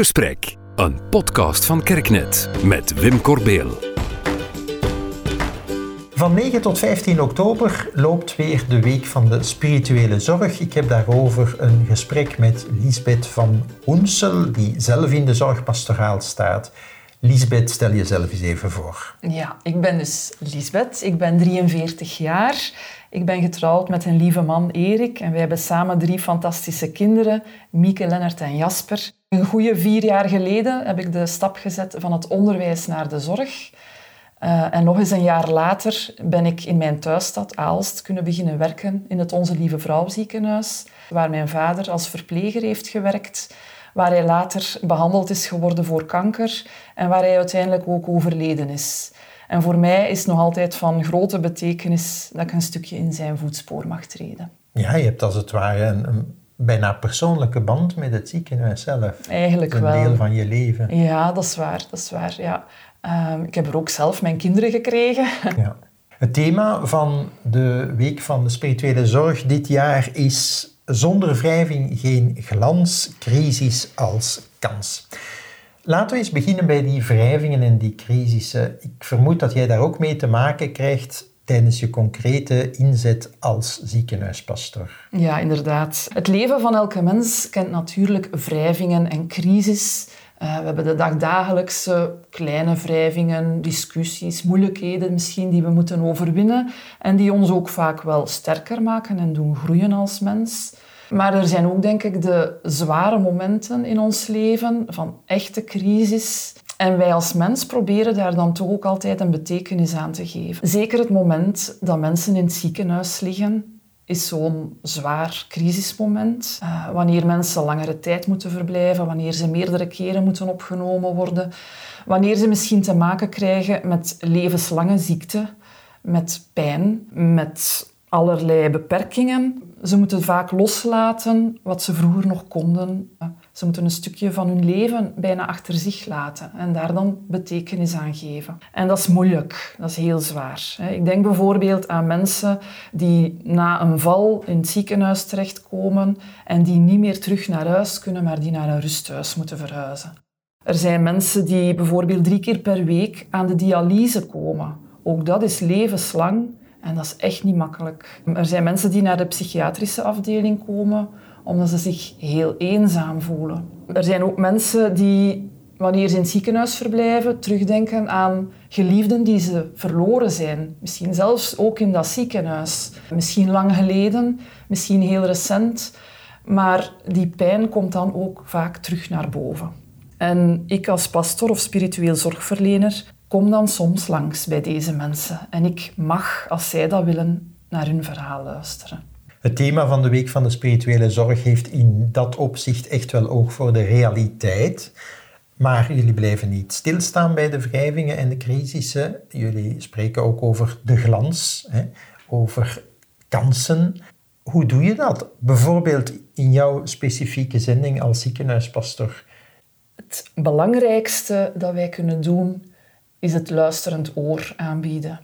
Gesprek, een podcast van Kerknet met Wim Corbeel. Van 9 tot 15 oktober loopt weer de Week van de Spirituele Zorg. Ik heb daarover een gesprek met Lisbeth van Oensel, die zelf in de zorgpastoraal staat. Lisbeth, stel jezelf eens even voor. Ja, ik ben dus Lisbeth. Ik ben 43 jaar. Ik ben getrouwd met een lieve man, Erik. En wij hebben samen drie fantastische kinderen, Mieke, Lennart en Jasper. Een goede vier jaar geleden heb ik de stap gezet van het onderwijs naar de zorg. Uh, en nog eens een jaar later ben ik in mijn thuisstad Aalst kunnen beginnen werken in het Onze Lieve Vrouw ziekenhuis, waar mijn vader als verpleger heeft gewerkt, waar hij later behandeld is geworden voor kanker en waar hij uiteindelijk ook overleden is. En voor mij is het nog altijd van grote betekenis dat ik een stukje in zijn voetspoor mag treden. Ja, je hebt als het ware een, bijna persoonlijke band met het ziekenhuis zelf. Eigenlijk een wel. Een deel van je leven. Ja, dat is waar. Dat is waar ja. Um, ik heb er ook zelf mijn kinderen gekregen. Ja. Het thema van de Week van de Spirituele Zorg dit jaar is zonder wrijving geen glans, crisis als kans. Laten we eens beginnen bij die wrijvingen en die crisissen. Ik vermoed dat jij daar ook mee te maken krijgt tijdens je concrete inzet als ziekenhuispastor. Ja, inderdaad. Het leven van elke mens kent natuurlijk wrijvingen en crisis. Uh, we hebben de dagdagelijkse kleine wrijvingen, discussies, moeilijkheden misschien die we moeten overwinnen en die ons ook vaak wel sterker maken en doen groeien als mens. Maar er zijn ook, denk ik, de zware momenten in ons leven van echte crisis. En wij als mens proberen daar dan toch ook altijd een betekenis aan te geven. Zeker het moment dat mensen in het ziekenhuis liggen, is zo'n zwaar crisismoment. Uh, wanneer mensen langere tijd moeten verblijven, wanneer ze meerdere keren moeten opgenomen worden, wanneer ze misschien te maken krijgen met levenslange ziekte, met pijn, met allerlei beperkingen. Ze moeten vaak loslaten wat ze vroeger nog konden. Ze moeten een stukje van hun leven bijna achter zich laten en daar dan betekenis aan geven. En dat is moeilijk, dat is heel zwaar. Ik denk bijvoorbeeld aan mensen die na een val in het ziekenhuis terechtkomen en die niet meer terug naar huis kunnen, maar die naar een rusthuis moeten verhuizen. Er zijn mensen die bijvoorbeeld drie keer per week aan de dialyse komen. Ook dat is levenslang en dat is echt niet makkelijk. Er zijn mensen die naar de psychiatrische afdeling komen omdat ze zich heel eenzaam voelen. Er zijn ook mensen die, wanneer ze in het ziekenhuis verblijven, terugdenken aan geliefden die ze verloren zijn. Misschien zelfs ook in dat ziekenhuis. Misschien lang geleden, misschien heel recent. Maar die pijn komt dan ook vaak terug naar boven. En ik als pastor of spiritueel zorgverlener kom dan soms langs bij deze mensen. En ik mag, als zij dat willen, naar hun verhaal luisteren. Het thema van de Week van de Spirituele Zorg heeft in dat opzicht echt wel oog voor de realiteit. Maar jullie blijven niet stilstaan bij de wrijvingen en de crisissen. Jullie spreken ook over de glans, hè, over kansen. Hoe doe je dat? Bijvoorbeeld in jouw specifieke zending als ziekenhuispastor. Het belangrijkste dat wij kunnen doen is het luisterend oor aanbieden.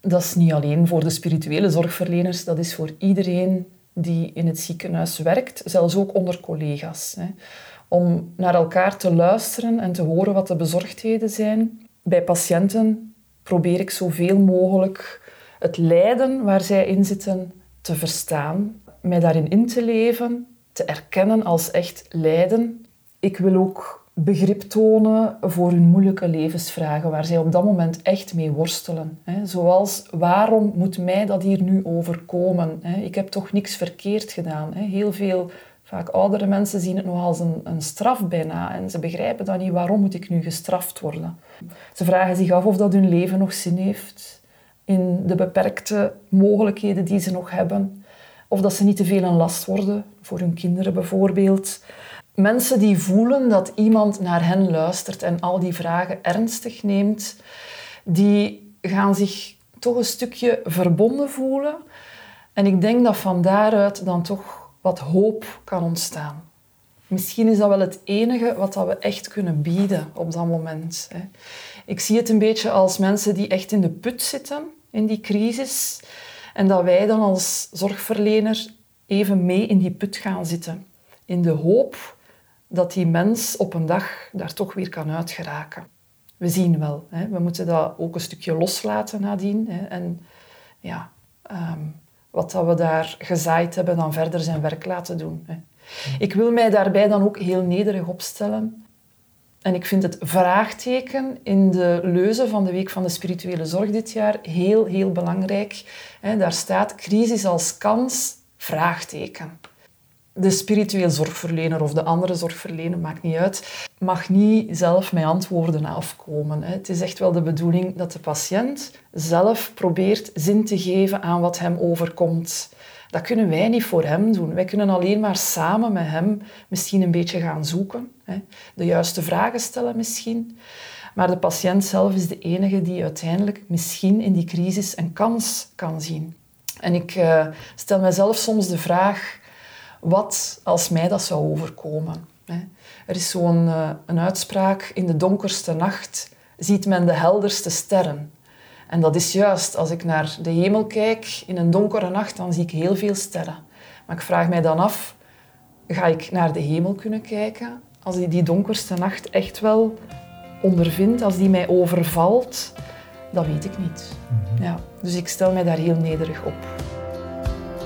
Dat is niet alleen voor de spirituele zorgverleners, dat is voor iedereen die in het ziekenhuis werkt, zelfs ook onder collega's. Hè. Om naar elkaar te luisteren en te horen wat de bezorgdheden zijn. Bij patiënten probeer ik zoveel mogelijk het lijden waar zij in zitten te verstaan, mij daarin in te leven, te erkennen als echt lijden. Ik wil ook begrip tonen voor hun moeilijke levensvragen, waar zij op dat moment echt mee worstelen. Zoals, waarom moet mij dat hier nu overkomen? Ik heb toch niks verkeerd gedaan. Heel veel, vaak oudere mensen zien het nog als een, een straf bijna en ze begrijpen dan niet, waarom moet ik nu gestraft worden? Ze vragen zich af of dat hun leven nog zin heeft, in de beperkte mogelijkheden die ze nog hebben, of dat ze niet te veel een last worden, voor hun kinderen bijvoorbeeld. Mensen die voelen dat iemand naar hen luistert en al die vragen ernstig neemt, die gaan zich toch een stukje verbonden voelen. En ik denk dat van daaruit dan toch wat hoop kan ontstaan. Misschien is dat wel het enige wat we echt kunnen bieden op dat moment. Ik zie het een beetje als mensen die echt in de put zitten, in die crisis. En dat wij dan als zorgverlener even mee in die put gaan zitten. In de hoop dat die mens op een dag daar toch weer kan uitgeraken. We zien wel. Hè. We moeten dat ook een stukje loslaten nadien. Hè. En ja, ehm, wat dat we daar gezaaid hebben, dan verder zijn werk laten doen. Hè. Ik wil mij daarbij dan ook heel nederig opstellen. En ik vind het vraagteken in de leuze van de Week van de Spirituele Zorg dit jaar heel, heel belangrijk. Daar staat crisis als kans, vraagteken. De spiritueel zorgverlener of de andere zorgverlener, maakt niet uit, mag niet zelf met antwoorden afkomen. Het is echt wel de bedoeling dat de patiënt zelf probeert zin te geven aan wat hem overkomt. Dat kunnen wij niet voor hem doen. Wij kunnen alleen maar samen met hem misschien een beetje gaan zoeken. De juiste vragen stellen misschien. Maar de patiënt zelf is de enige die uiteindelijk misschien in die crisis een kans kan zien. En ik uh, stel mezelf soms de vraag, wat als mij dat zou overkomen? Er is zo'n uh, een uitspraak, in de donkerste nacht ziet men de helderste sterren. En dat is juist, als ik naar de hemel kijk in een donkere nacht, dan zie ik heel veel sterren. Maar ik vraag mij dan af, ga ik naar de hemel kunnen kijken als ik die donkerste nacht echt wel ondervind, als die mij overvalt? Dat weet ik niet. Mhm. Ja, dus ik stel mij daar heel nederig op.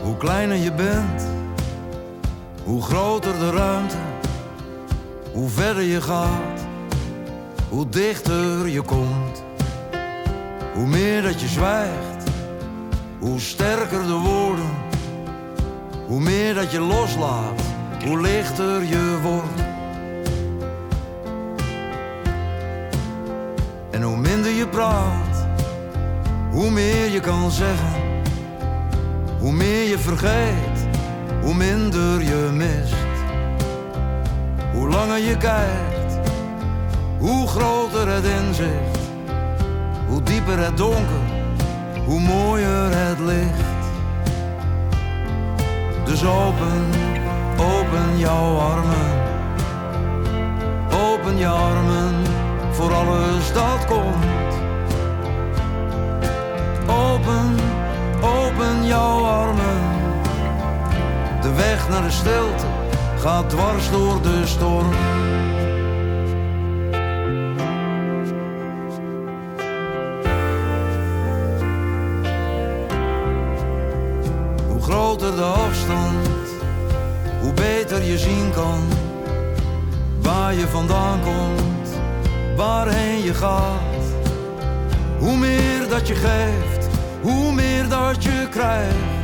Hoe kleiner je bent, hoe groter de ruimte, hoe verder je gaat, hoe dichter je komt. Hoe meer dat je zwijgt, hoe sterker de woorden. Hoe meer dat je loslaat, hoe lichter je wordt. En hoe minder je praat, hoe meer je kan zeggen. Hoe meer je vergeet, hoe minder je mist. Hoe langer je kijkt, hoe groter het inzicht. Hoe dieper het donker, hoe mooier het licht. Dus open, open jouw armen. De stilte gaat dwars door de storm. groter de afstand, hoe beter je zien kan waar je vandaan komt, waarheen je gaat. Hoe meer dat je geeft, hoe meer dat je krijgt.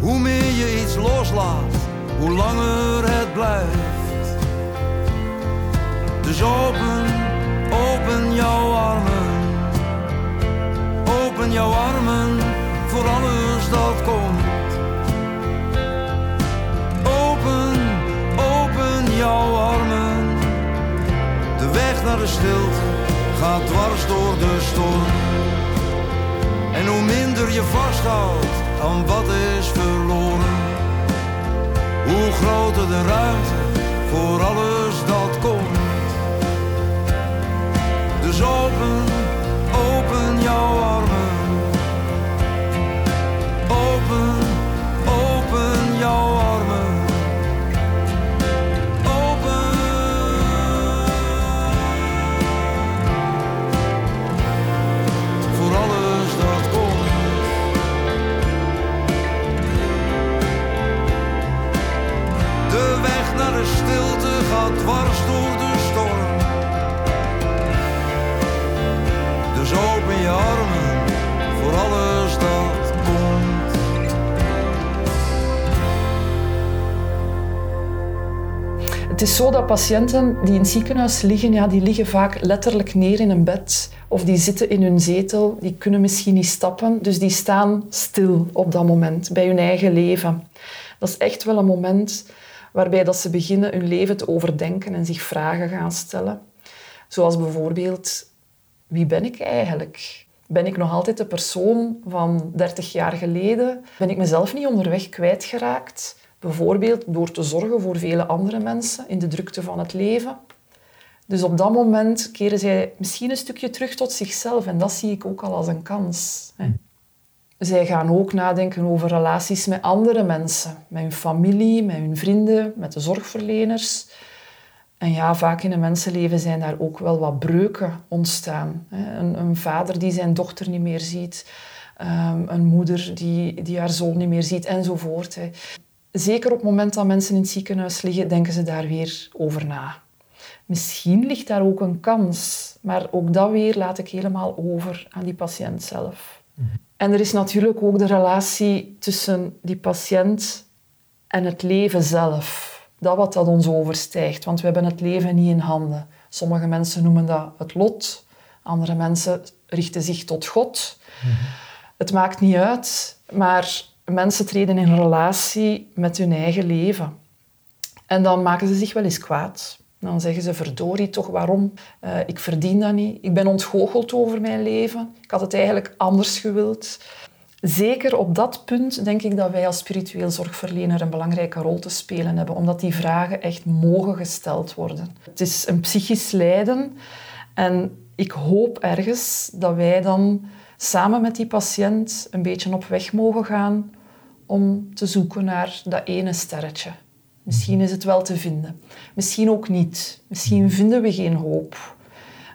Hoe meer je iets loslaat, hoe langer het blijft. Dus open, open jouw armen, open jouw armen voor alles dat komt. Open, open jouw armen. De weg naar de stilte gaat dwars door de storm. En hoe minder je vasthoudt aan wat is verloren, hoe groter de ruimte voor alles dat komt. Dus open, open jouw Het is zo dat patiënten die in het ziekenhuis liggen, ja, die liggen vaak letterlijk neer in een bed of die zitten in hun zetel, die kunnen misschien niet stappen, dus die staan stil op dat moment bij hun eigen leven. Dat is echt wel een moment waarbij dat ze beginnen hun leven te overdenken en zich vragen gaan stellen. Zoals bijvoorbeeld, wie ben ik eigenlijk? Ben ik nog altijd de persoon van 30 jaar geleden? Ben ik mezelf niet onderweg kwijtgeraakt? Bijvoorbeeld door te zorgen voor vele andere mensen in de drukte van het leven. Dus op dat moment keren zij misschien een stukje terug tot zichzelf en dat zie ik ook al als een kans. Hè. Zij gaan ook nadenken over relaties met andere mensen, met hun familie, met hun vrienden, met de zorgverleners. En ja, vaak in een mensenleven zijn daar ook wel wat breuken ontstaan. Een, een vader die zijn dochter niet meer ziet, ehm, een moeder die, die haar zoon niet meer ziet, enzovoort. Zeker op het moment dat mensen in het ziekenhuis liggen, denken ze daar weer over na. Misschien ligt daar ook een kans, maar ook dat weer laat ik helemaal over aan die patiënt zelf. En er is natuurlijk ook de relatie tussen die patiënt en het leven zelf. Dat wat dat ons overstijgt, want we hebben het leven niet in handen. Sommige mensen noemen dat het lot, andere mensen richten zich tot God. Het maakt niet uit, maar mensen treden in relatie met hun eigen leven. En dan maken ze zich wel eens kwaad. Dan zeggen ze, verdorie toch, waarom? Uh, ik verdien dat niet. Ik ben ontgoocheld over mijn leven. Ik had het eigenlijk anders gewild. Zeker op dat punt denk ik dat wij als spiritueel zorgverlener een belangrijke rol te spelen hebben, omdat die vragen echt mogen gesteld worden. Het is een psychisch lijden en ik hoop ergens dat wij dan samen met die patiënt een beetje op weg mogen gaan om te zoeken naar dat ene sterretje. Misschien is het wel te vinden. Misschien ook niet. Misschien vinden we geen hoop.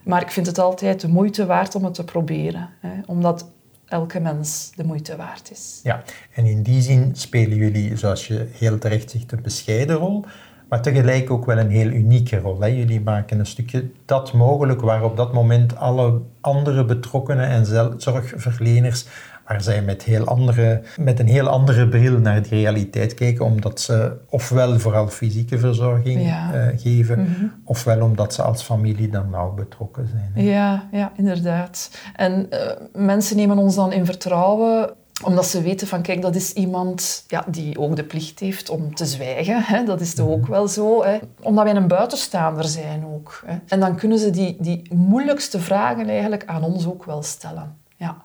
Maar ik vind het altijd de moeite waard om het te proberen. Hè? Omdat elke mens de moeite waard is. Ja, en in die zin spelen jullie, zoals je heel terecht zegt, een bescheiden rol, maar tegelijk ook wel een heel unieke rol. Hè? Jullie maken een stukje dat mogelijk waar op dat moment alle andere betrokkenen en zorgverleners waar zij met, heel andere, met een heel andere bril naar die realiteit kijken, omdat ze ofwel vooral fysieke verzorging eh, geven, mhm. ofwel omdat ze als familie dan nauw betrokken zijn. Ja, ja, inderdaad. En uh, mensen nemen ons dan in vertrouwen omdat ze weten van, kijk, dat is iemand ja, die ook de plicht heeft om te zwijgen. Hè? Dat is toch ook mhm. wel zo. Hè? Omdat wij een buitenstaander zijn ook. Hè? En dan kunnen ze die, die moeilijkste vragen eigenlijk aan ons ook wel stellen. Ja.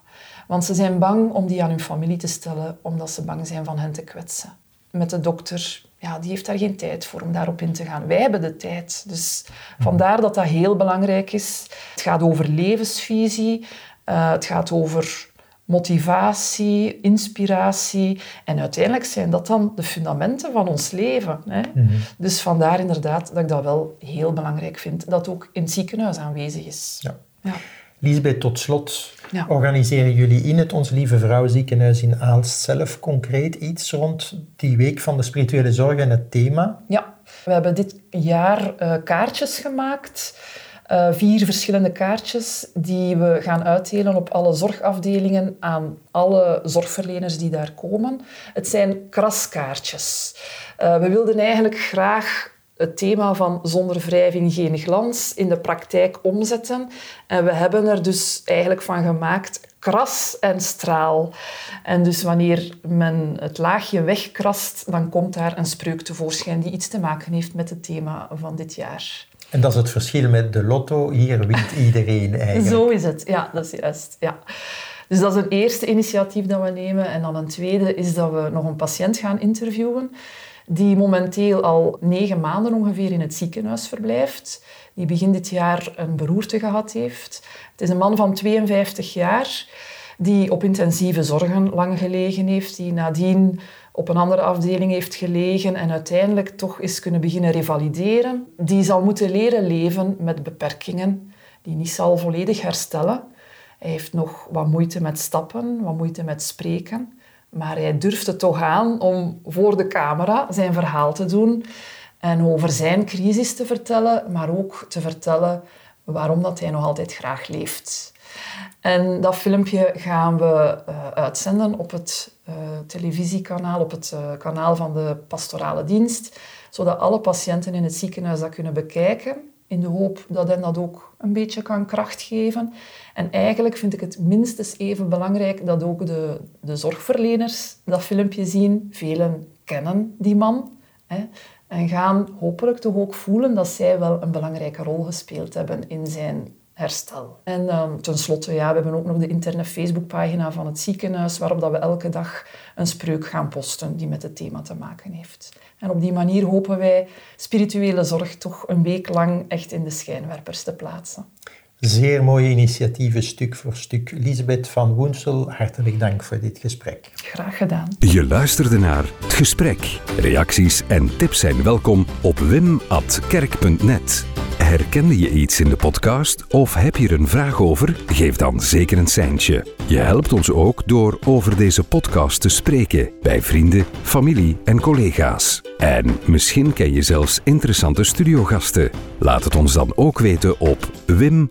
Want ze zijn bang om die aan hun familie te stellen, omdat ze bang zijn van hen te kwetsen. Met de dokter, ja, die heeft daar geen tijd voor om daarop in te gaan. Wij hebben de tijd. Dus vandaar dat dat heel belangrijk is. Het gaat over levensvisie, uh, het gaat over motivatie, inspiratie. En uiteindelijk zijn dat dan de fundamenten van ons leven. Hè? Mhm. Dus vandaar inderdaad dat ik dat wel heel belangrijk vind, dat ook in het ziekenhuis aanwezig is. Ja. ja. Lisbeth, tot slot, organiseren jullie in het Ons Lieve Vrouw ziekenhuis in Aalst zelf concreet iets rond die week van de spirituele zorg en het thema? Ja, we hebben dit jaar uh, kaartjes gemaakt. Uh, vier verschillende kaartjes die we gaan uitdelen op alle zorgafdelingen aan alle zorgverleners die daar komen. Het zijn kraskaartjes. Uh, we wilden eigenlijk graag het thema van zonder wrijving geen glans in de praktijk omzetten. En we hebben er dus eigenlijk van gemaakt kras en straal. En dus wanneer men het laagje wegkrast, dan komt daar een spreuk tevoorschijn die iets te maken heeft met het thema van dit jaar. En dat is het verschil met de lotto. Hier wint iedereen eigenlijk. Zo is het, ja, dat is juist. Ja. Dus dat is een eerste initiatief dat we nemen. En dan een tweede is dat we nog een patiënt gaan interviewen die momenteel al negen maanden ongeveer in het ziekenhuis verblijft, die begin dit jaar een beroerte gehad heeft. Het is een man van 52 jaar die op intensieve zorgen lang gelegen heeft, die nadien op een andere afdeling heeft gelegen en uiteindelijk toch is kunnen beginnen revalideren. Die zal moeten leren leven met beperkingen, die niet zal volledig herstellen. Hij heeft nog wat moeite met stappen, wat moeite met spreken. Maar hij durfde toch aan om voor de camera zijn verhaal te doen en over zijn crisis te vertellen, maar ook te vertellen waarom dat hij nog altijd graag leeft. En dat filmpje gaan we uh, uitzenden op het uh, televisiekanaal, op het uh, kanaal van de pastorale dienst, zodat alle patiënten in het ziekenhuis dat kunnen bekijken, in de hoop dat hen dat ook een beetje kan kracht geven. En eigenlijk vind ik het minstens even belangrijk dat ook de, de zorgverleners dat filmpje zien. Velen kennen die man. Hè, en gaan hopelijk toch ook voelen dat zij wel een belangrijke rol gespeeld hebben in zijn herstel. En um, tenslotte, ja, we hebben ook nog de interne Facebookpagina van het ziekenhuis, waarop dat we elke dag een spreuk gaan posten die met het thema te maken heeft. En op die manier hopen wij spirituele zorg toch een week lang echt in de schijnwerpers te plaatsen. Zeer mooie initiatieven, stuk voor stuk. Lisbeth van Woensel, hartelijk dank voor dit gesprek. Graag gedaan. Je luisterde naar Het Gesprek. Reacties en tips zijn welkom op wim.kerk.net. Herkende je iets in de podcast of heb je er een vraag over? Geef dan zeker een seintje. Je helpt ons ook door over deze podcast te spreken bij vrienden, familie en collega's. En misschien ken je zelfs interessante studiogasten. Laat het ons dan ook weten op wim.kerk.net.